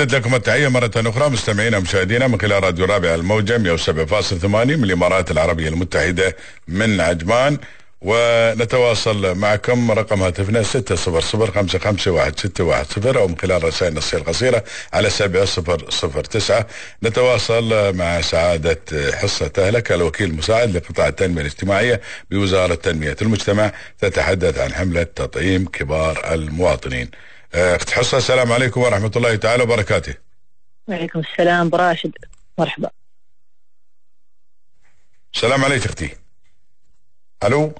نجد لكم التحية مرة أخرى مستمعينا ومشاهدينا من خلال راديو رابع الموجة 107.8 من الإمارات العربية المتحدة من عجمان. ونتواصل معكم رقم هاتفنا 600 أو من خلال رسائل النصية القصيرة على 7009 نتواصل مع سعادة حصة أهلك الوكيل المساعد لقطاع التنمية الاجتماعية بوزارة تنمية المجتمع تتحدث عن حملة تطعيم كبار المواطنين. أخت حصة السلام عليكم ورحمة الله تعالى وبركاته. وعليكم السلام براشد مرحبا. السلام عليك أختي. ألو؟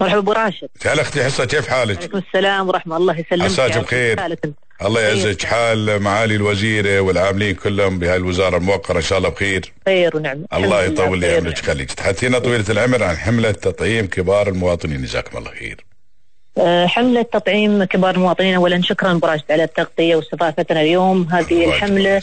مرحبا أبو راشد. هلا أختي حصه كيف حالك؟ وعليكم السلام ورحمة الله يسلمك عساك بخير. الله يعزك. حال معالي الوزيرة والعاملين كلهم بهاي الوزارة الموقرة إن شاء الله بخير. خير ونعم. الله يطول لي عمرك يخليك تحدثينا طويلة العمر عن حملة تطعيم كبار المواطنين. جزاكم الله خير. حملة تطعيم كبار المواطنين أولا شكرا براشد على التغطية واستضافتنا اليوم هذه الحملة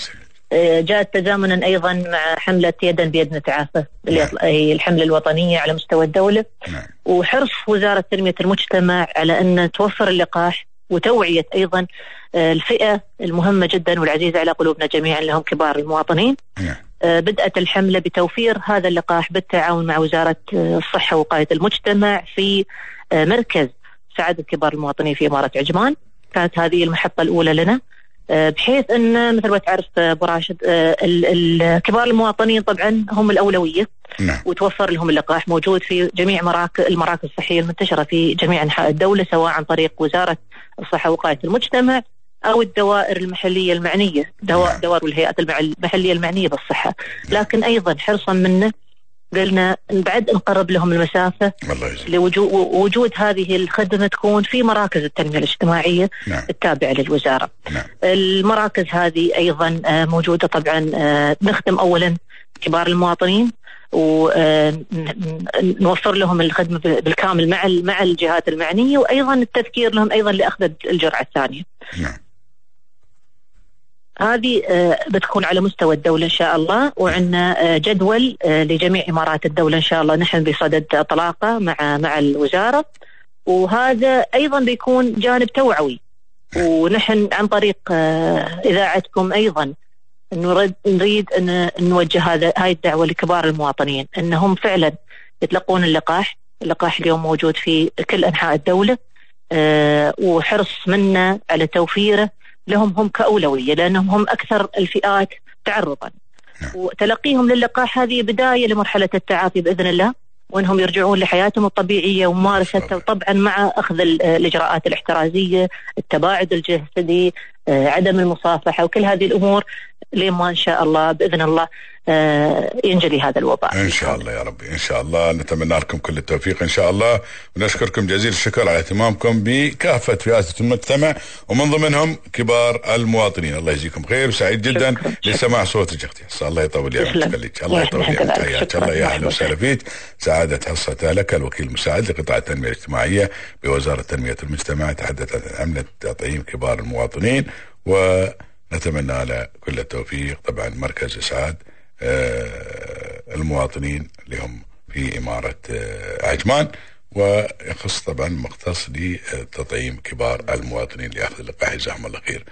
آه، جاءت تزامنا أيضا مع حملة يدا بيد نتعافى نعم. هي الحملة الوطنية على مستوى الدولة نعم. وحرص وزارة تنمية المجتمع على أن توفر اللقاح وتوعية أيضا آه، الفئة المهمة جدا والعزيزه على قلوبنا جميعا لهم كبار المواطنين. نعم. بدأت الحملة بتوفير هذا اللقاح بالتعاون مع وزارة الصحة ووقايه المجتمع في مركز سعادة كبار المواطنين في إمارة عجمان كانت هذه المحطة الأولى لنا آه، بحيث أن مثل ما تعرف آه، أبو راشد آه، كبار المواطنين طبعا هم الأولوية نعم. وتوفر لهم اللقاح موجود في جميع مراكز المراكز الصحية المنتشرة في جميع أنحاء الدولة سواء عن طريق وزارة الصحة ووقايه المجتمع أو الدوائر المحلية المعنية نعم. دوائر والهيئات المحلية المعنية بالصحة لكن أيضا حرصا منه قلنا بعد نقرب لهم المسافة لوجود هذه الخدمة تكون في مراكز التنمية الاجتماعية نعم. التابعة للوزارة نعم. المراكز هذه أيضا آه، موجودة طبعا آه، نخدم أولا كبار المواطنين ونوفر آه، لهم الخدمة بالكامل مع مع الجهات المعنية وأيضا التذكير لهم أيضا لأخذ الجرعة الثانية نعم. هذه آه، بتكون على مستوى الدولة إن شاء الله وعندنا آه، جدول آه، لجميع إمارات الدولة إن شاء الله. نحن بصدد طلاقة مع مع الوزارة وهذا أيضا بيكون جانب توعوي. ونحن عن طريق إذاعتكم أيضا نريد نريد أن نوجه هذا هاي الدعوة لكبار المواطنين أنهم فعلا يتلقون اللقاح. اللقاح اليوم موجود في كل أنحاء الدولة وحرص منا على توفيره. لهم هم كأولوية لأنهم هم أكثر الفئات تعرضا نعم. وتلقيهم للقاح هذه بداية لمرحلة التعافي بإذن الله وإنهم يرجعون لحياتهم الطبيعية وممارستها طبعا مع أخذ الإجراءات الاحترازية، التباعد الجسدي، آه، عدم المصافحة وكل هذه الأمور لما إن شاء الله بإذن الله آه، ينجلي هذا الوباء. إن شاء الله يا ربي إن شاء الله. نتمنى لكم كل التوفيق إن شاء الله. ونشكركم جزيل الشكر على اهتمامكم بكافة فئات المجتمع ومن ضمنهم كبار المواطنين. الله يجزيكم خير وسعيد جدا. لسماع صوتك أختي الله يطول عمرك الله يطول عمرك حياك الله يا أهلا وسهلا. فيك سعادة حصة لك الوكيل المساعد لقطاع التنمية الاجتماعية بوزارة تنميه المجتمع تحدث عن عمله تطعيم كبار المواطنين ونتمنى له كل التوفيق. طبعا مركز اسعاد آه، المواطنين اللي هم في إمارة آه، عجمان ويخص طبعا مختص لتطعيم كبار المواطنين لأخذ اللقاح جزاهم الله خير.